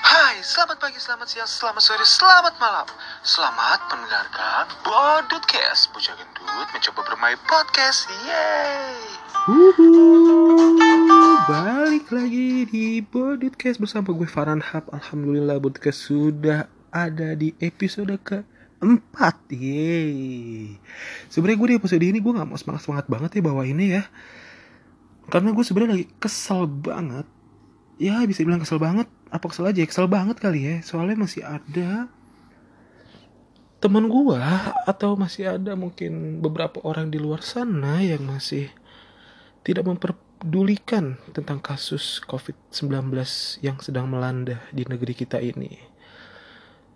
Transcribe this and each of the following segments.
Hai, selamat pagi, selamat siang, selamat sore, selamat malam. Selamat mendengarkan Bodutcast. Bocah gendut mencoba bermain podcast. Yeay. Uhuh, balik lagi di Bodutcast bersama gue Farhan Hab. Alhamdulillah Bodutcast sudah ada di episode ke empat. Yeay. Sebenarnya gue di episode ini gue nggak mau semangat semangat banget ya bawa ini ya. Karena gue sebenarnya lagi kesel banget. Ya bisa bilang kesel banget. Apa kesel aja? Kesel banget kali ya. Soalnya masih ada teman gue atau masih ada mungkin beberapa orang di luar sana yang masih tidak memperdulikan tentang kasus COVID-19 yang sedang melanda di negeri kita ini.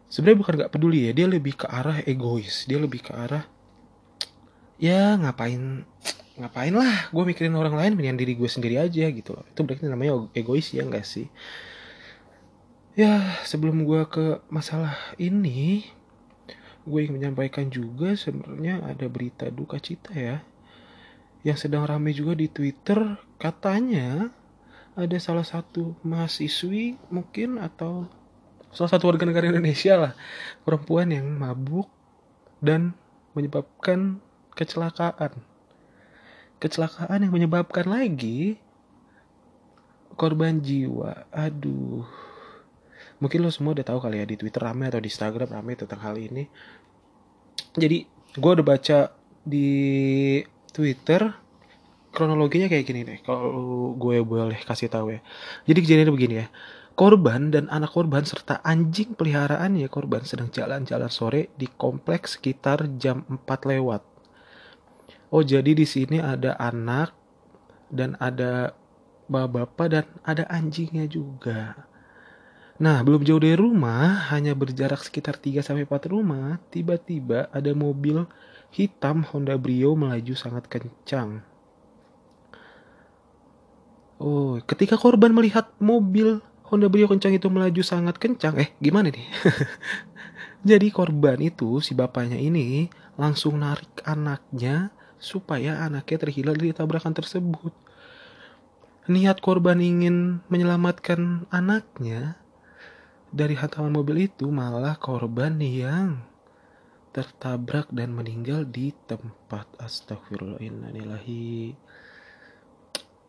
Sebenarnya bukan gak peduli ya, dia lebih ke arah egois, dia lebih ke arah ya ngapain ngapain lah gue mikirin orang lain mendingan diri gue sendiri aja gitu loh. Itu berarti namanya egois ya enggak sih? Ya sebelum gue ke masalah ini gue ingin menyampaikan juga sebenarnya ada berita duka cita ya yang sedang ramai juga di Twitter. Katanya ada salah satu mahasiswi mungkin atau salah satu warga negara Indonesia lah perempuan yang mabuk dan menyebabkan kecelakaan kecelakaan yang menyebabkan lagi korban jiwa. Aduh. Mungkin lo semua udah tahu kali ya di Twitter rame atau di Instagram rame tentang hal ini. Jadi gue udah baca di Twitter kronologinya kayak gini deh kalau gue boleh kasih tahu ya. Jadi kejadiannya begini ya. Korban dan anak korban serta anjing peliharaan ya korban sedang jalan-jalan sore di kompleks sekitar jam 4 lewat Oh jadi di sini ada anak dan ada bapak-bapak dan ada anjingnya juga. Nah, belum jauh dari rumah, hanya berjarak sekitar 3 sampai 4 rumah, tiba-tiba ada mobil hitam Honda Brio melaju sangat kencang. Oh, ketika korban melihat mobil Honda Brio kencang itu melaju sangat kencang, eh gimana nih? Jadi korban itu si bapaknya ini langsung narik anaknya supaya anaknya terhilang dari tabrakan tersebut. Niat korban ingin menyelamatkan anaknya dari hantaman mobil itu malah korban yang tertabrak dan meninggal di tempat. Astagfirullahaladzim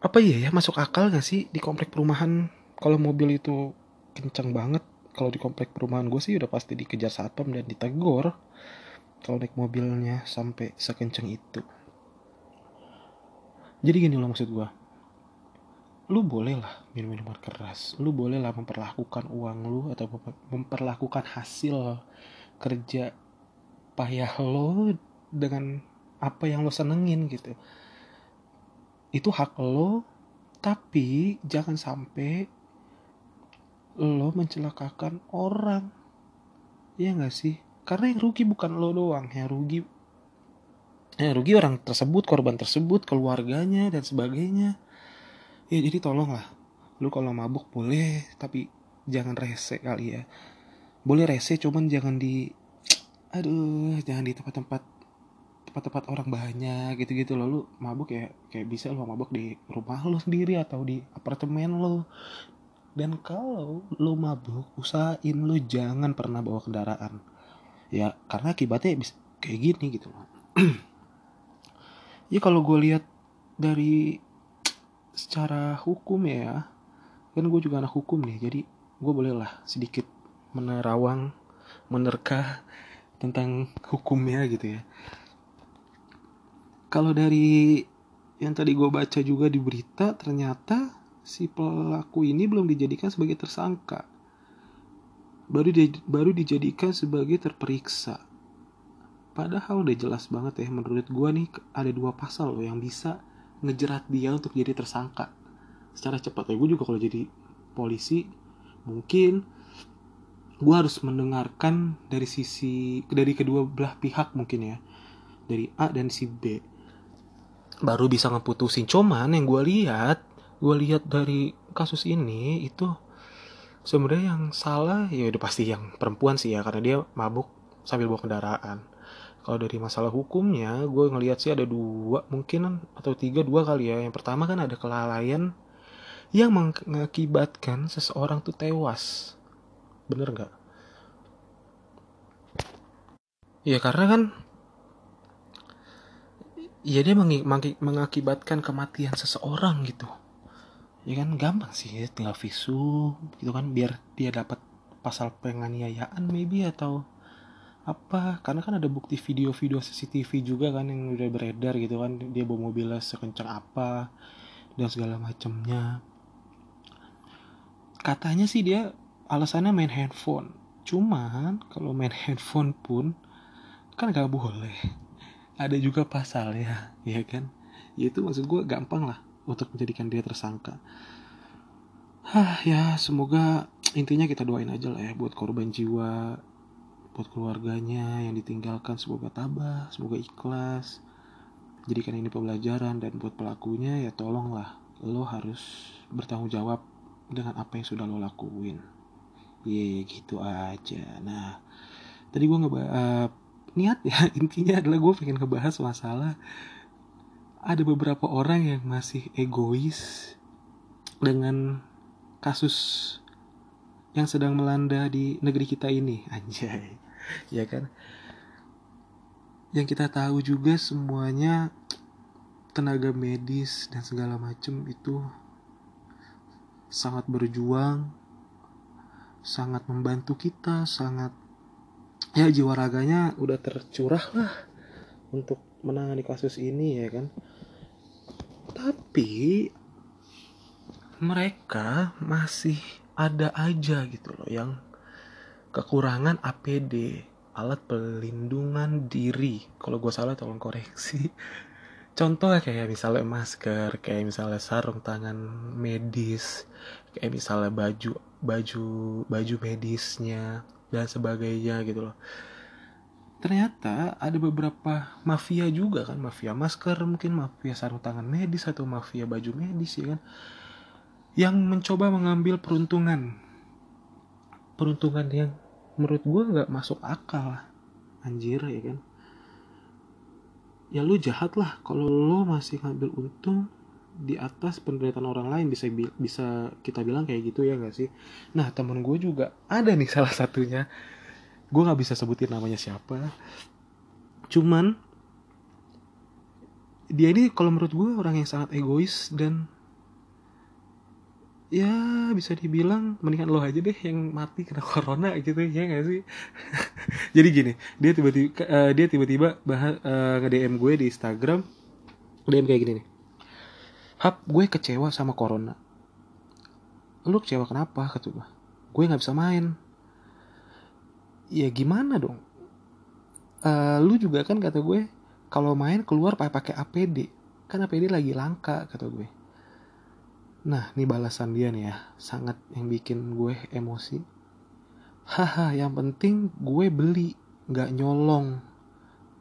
apa iya ya masuk akal gak sih di komplek perumahan? Kalau mobil itu kencang banget kalau di komplek perumahan gue sih udah pasti dikejar satpam dan ditegur kalau naik mobilnya sampai sekencang itu jadi gini loh maksud gue lu boleh lah minum minuman keras. Lu boleh lah memperlakukan uang lu atau memperlakukan hasil kerja payah lo dengan apa yang lo senengin gitu. Itu hak lo tapi jangan sampai lo mencelakakan orang. Ya nggak sih? Karena yang rugi bukan lo doang yang rugi ya rugi orang tersebut korban tersebut keluarganya dan sebagainya. Ya jadi tolonglah. Lu kalau mabuk boleh tapi jangan rese kali ya. Boleh rese cuman jangan di aduh jangan di tempat-tempat tempat-tempat orang banyak gitu-gitu lo lu mabuk ya kayak bisa lo mabuk di rumah lo sendiri atau di apartemen lo dan kalau lo mabuk usahain lo jangan pernah bawa kendaraan. Ya karena akibatnya bisa kayak gini gitu loh ya kalau gue lihat dari secara hukum ya kan gue juga anak hukum nih jadi gue bolehlah sedikit menerawang menerka tentang hukumnya gitu ya. Kalau dari yang tadi gue baca juga di berita ternyata si pelaku ini belum dijadikan sebagai tersangka. Baru di, baru dijadikan sebagai terperiksa Padahal udah jelas banget ya menurut gue nih ada dua pasal loh yang bisa ngejerat dia untuk jadi tersangka. Secara cepat ya gue juga kalau jadi polisi mungkin gue harus mendengarkan dari sisi dari kedua belah pihak mungkin ya dari A dan si B. Baru bisa ngeputusin. Cuman yang gue lihat gue lihat dari kasus ini itu sebenarnya yang salah ya udah pasti yang perempuan sih ya karena dia mabuk sambil bawa kendaraan kalau dari masalah hukumnya gue ngelihat sih ada dua mungkin atau tiga dua kali ya. Yang pertama kan ada kelalaian yang mengakibatkan seseorang tuh tewas. Bener nggak? Ya karena kan ya dia mengakibatkan kematian seseorang gitu. Ya kan? Gampang sih tinggal visu gitu kan biar dia dapat pasal penganiayaan maybe atau apa? Karena kan ada bukti video-video CCTV juga kan yang udah beredar gitu kan. Dia bawa mobilnya sekencang apa dan segala macamnya katanya sih dia alasannya main handphone. Cuman kalau main handphone pun kan gak boleh. Ada juga pasal ya kan? Ya itu maksud gue gampang lah untuk menjadikan dia tersangka. Hah ya semoga intinya kita doain aja lah ya buat korban jiwa buat keluarganya yang ditinggalkan. Semoga tabah semoga ikhlas. Jadikan ini pembelajaran dan buat pelakunya ya tolonglah. Lo harus bertanggung jawab dengan apa yang sudah lo lakuin. Ye gitu aja. Nah tadi gue ngebahas uh, niat ya intinya adalah gue pengen ngebahas masalah ada beberapa orang yang masih egois dengan kasus yang sedang melanda di negeri kita ini. Anjay. Ya kan? Yang kita tahu juga semuanya tenaga medis dan segala macam itu sangat berjuang sangat membantu kita sangat ya jiwa raganya udah tercurah lah untuk menangani kasus ini ya kan? Tapi mereka masih ada aja gitu loh yang kekurangan APD alat pelindungan diri. Kalau gue salah tolong koreksi. Contoh kayak misalnya masker kayak misalnya sarung tangan medis kayak misalnya baju baju baju medisnya dan sebagainya gitu loh. Ternyata ada beberapa mafia juga kan mafia masker mungkin mafia sarung tangan medis atau mafia baju medis ya kan yang mencoba mengambil peruntungan. Peruntungan yang menurut gue nggak masuk akal. Anjir ya kan? Ya lu jahat lah. Kalau lu masih ngambil untung di atas penderitaan orang lain bisa bisa kita bilang kayak gitu ya gak sih? Nah temen gue juga ada nih salah satunya. Gue nggak bisa sebutin namanya siapa. Cuman dia ini kalau menurut gue orang yang sangat egois dan ya bisa dibilang mendingan lo aja deh yang mati kena corona gitu ya gak sih jadi gini dia tiba-tiba uh, dia tiba-tiba bahas uh, nge DM gue di Instagram DM kayak gini nih Hap, gue kecewa sama corona. Lu kecewa kenapa? Kata gue. Gue gak bisa main. Ya gimana dong? Uh, lu juga kan kata gue, kalau main keluar pakai APD. Kan APD lagi langka, kata gue. Nah, ini balasan dia nih ya. Sangat yang bikin gue emosi. Haha, yang penting gue beli, gak nyolong.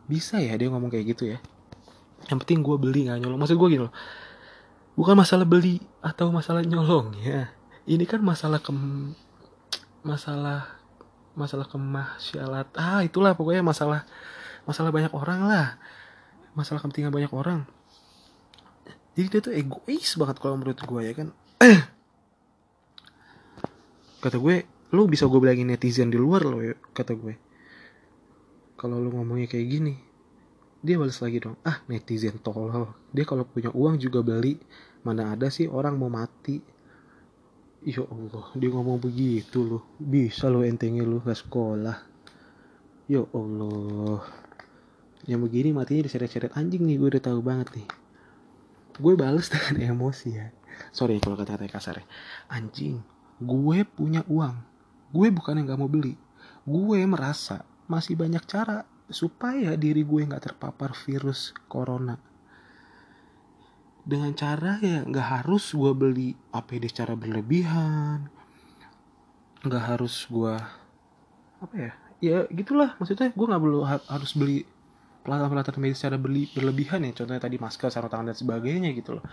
Bisa ya dia ngomong kayak gitu ya. Yang penting gue beli gak nyolong. Maksud gue gini loh bukan masalah beli atau masalah nyolong ya ini kan masalah ke masalah masalah kemasyalat ah itulah pokoknya masalah masalah banyak orang lah masalah kepentingan banyak orang jadi dia tuh egois banget kalau menurut gue ya kan? Kata gue lu bisa gue bilangin netizen di luar lo ya kata gue. Kalau lu ngomongnya kayak gini dia balas lagi dong ah netizen tolol. Dia kalau punya uang juga beli. Mana ada sih orang mau mati? Ya Allah dia ngomong begitu loh. Bisa lo entengnya lo gak sekolah. Ya Allah. Yang begini matinya diseret-seret anjing nih gue udah tahu banget nih gue balas dengan emosi ya. Sorry kalau kata-kata kasar ya. Anjing gue punya uang. Gue bukan yang gak mau beli. Gue merasa masih banyak cara supaya diri gue nggak terpapar virus corona. Dengan cara ya nggak harus gue beli APD secara berlebihan. Nggak harus gue apa ya? Ya gitulah maksudnya. Gue nggak perlu harus beli pelatihan-pelatihan medis secara berlebihan ya contohnya tadi masker sarung tangan dan sebagainya gitu loh.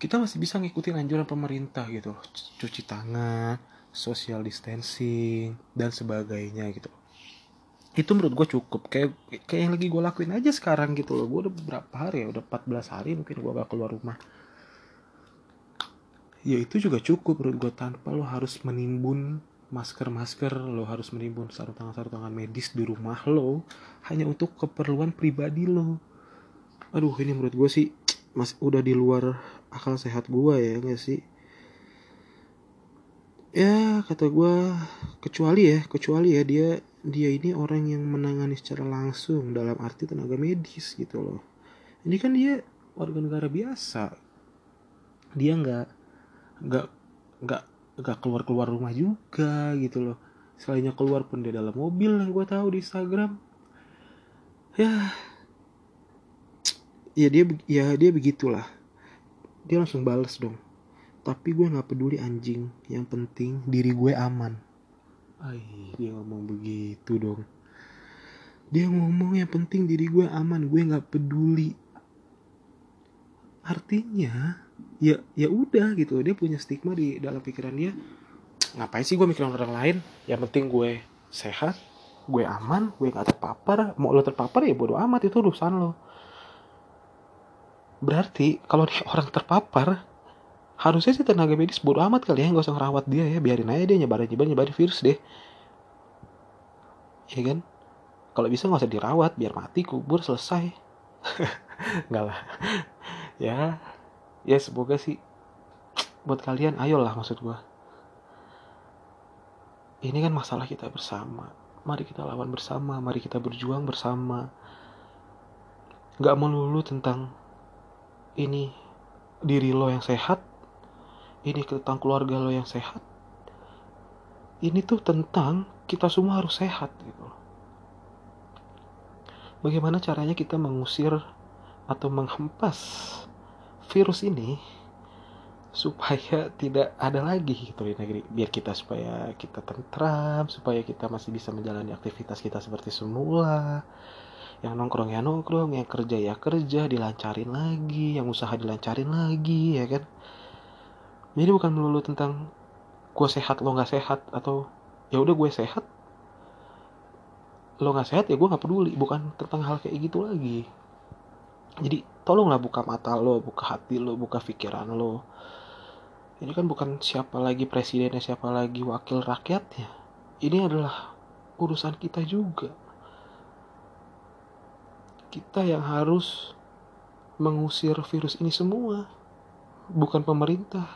Kita masih bisa ngikutin anjuran pemerintah gitu loh. Cuci tangan social distancing dan sebagainya gitu. Itu menurut gue cukup. Kayak kayak yang lagi gue lakuin aja sekarang gitu loh. Gue udah beberapa hari ya udah 14 hari mungkin gue gak keluar rumah. Ya itu juga cukup menurut gue tanpa lo harus menimbun masker-masker lo harus menimbun sarung tangan sarung tangan medis di rumah lo hanya untuk keperluan pribadi lo. Aduh ini menurut gue sih mas udah di luar akal sehat gue ya gak sih? Ya kata gue kecuali ya kecuali ya dia dia ini orang yang menangani secara langsung dalam arti tenaga medis gitu loh. Ini kan dia warga negara biasa. Dia nggak nggak nggak nggak keluar keluar rumah juga gitu loh. Selainnya keluar pun dia dalam mobil yang gue tahu di Instagram. Ya. Ya dia ya dia begitulah. Dia langsung bales dong. Tapi gue nggak peduli anjing. Yang penting diri gue aman. Ay, dia ngomong begitu dong. Dia ngomong yang penting diri gue aman. Gue nggak peduli. Artinya ya ya udah gitu. Dia punya stigma di dalam pikiran dia ngapain sih gue mikirin orang lain? Yang penting gue sehat gue aman gue gak terpapar. Mau lo terpapar ya bodo amat itu urusan lo berarti kalau nih orang terpapar harusnya sih tenaga medis bodo amat kali ya nggak usah ngerawat dia ya. Biarin aja dia nyebarin nyebarin nyebarin virus deh. Ya kan? Kalau bisa nggak usah dirawat biar mati kubur selesai. Nggak lah. Ya ya semoga sih buat kalian ayolah maksud gue ini kan masalah kita bersama. Mari kita lawan bersama mari kita berjuang bersama. Nggak melulu tentang ini diri lo yang sehat ini tentang keluarga lo yang sehat. Ini tuh tentang kita semua harus sehat gitu bagaimana caranya kita mengusir atau menghempas virus ini supaya tidak ada lagi gitu di negeri. Biar kita supaya kita tentram supaya kita masih bisa menjalani aktivitas kita seperti semula. Yang nongkrong ya nongkrong yang kerja ya kerja dilancarin lagi yang usaha dilancarin lagi ya kan? Jadi bukan melulu tentang gue sehat lo nggak sehat atau ya udah gue sehat. Lo nggak sehat ya gue nggak peduli. Bukan tentang hal kayak gitu lagi. Jadi tolonglah buka mata lo buka hati lo buka pikiran lo ini kan bukan siapa lagi presidennya siapa lagi wakil rakyatnya. Ini adalah urusan kita juga. Kita yang harus mengusir virus ini semua. Bukan pemerintah.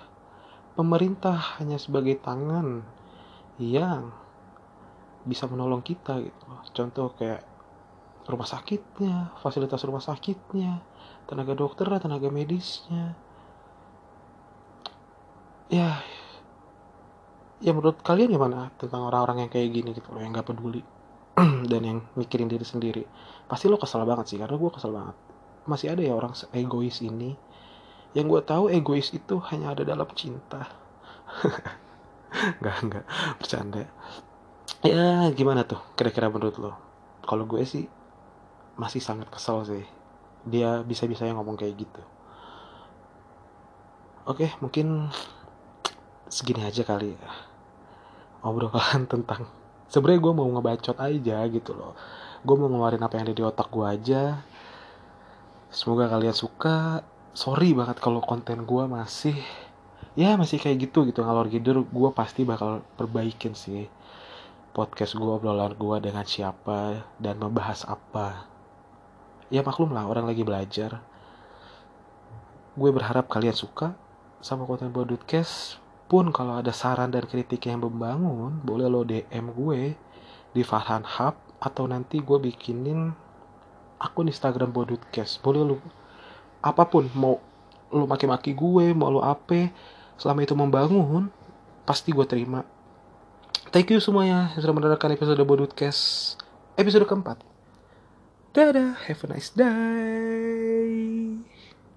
Pemerintah hanya sebagai tangan yang bisa menolong kita gitu. Contoh kayak rumah sakitnya, fasilitas rumah sakitnya, tenaga dokter, tenaga medisnya. Ya, ya menurut kalian gimana tentang orang-orang yang kayak gini gitu yang nggak peduli dan yang mikirin diri sendiri. Pasti lo kesel banget sih, karena gue kesel banget. Masih ada ya orang egois ini. Yang gue tahu egois itu hanya ada dalam cinta. Enggak, enggak, bercanda. Ya, gimana tuh kira-kira menurut lo? Kalau gue sih masih sangat kesel sih. Dia bisa-bisa yang ngomong kayak gitu. Oke mungkin segini aja kali ya. Obrolan tentang sebenarnya gue mau ngebacot aja gitu loh. Gue mau ngeluarin apa yang ada di otak gue aja. Semoga kalian suka. Sorry banget kalau konten gue masih ya masih kayak gitu gitu ngalor gidur gue pasti bakal perbaikin sih podcast gue obrolan gue dengan siapa dan membahas apa ya maklum lah orang lagi belajar. Gue berharap kalian suka sama konten Bodutcast pun kalau ada saran dan kritik yang membangun boleh lo DM gue di Farhan Hub atau nanti gue bikinin akun Instagram Bodutcast boleh lo apa pun mau lo maki-maki gue mau lo apa selama itu membangun pasti gue terima. Thank you semuanya yang sudah mendengarkan episode Bodutcast episode keempat Dadah, have a nice day.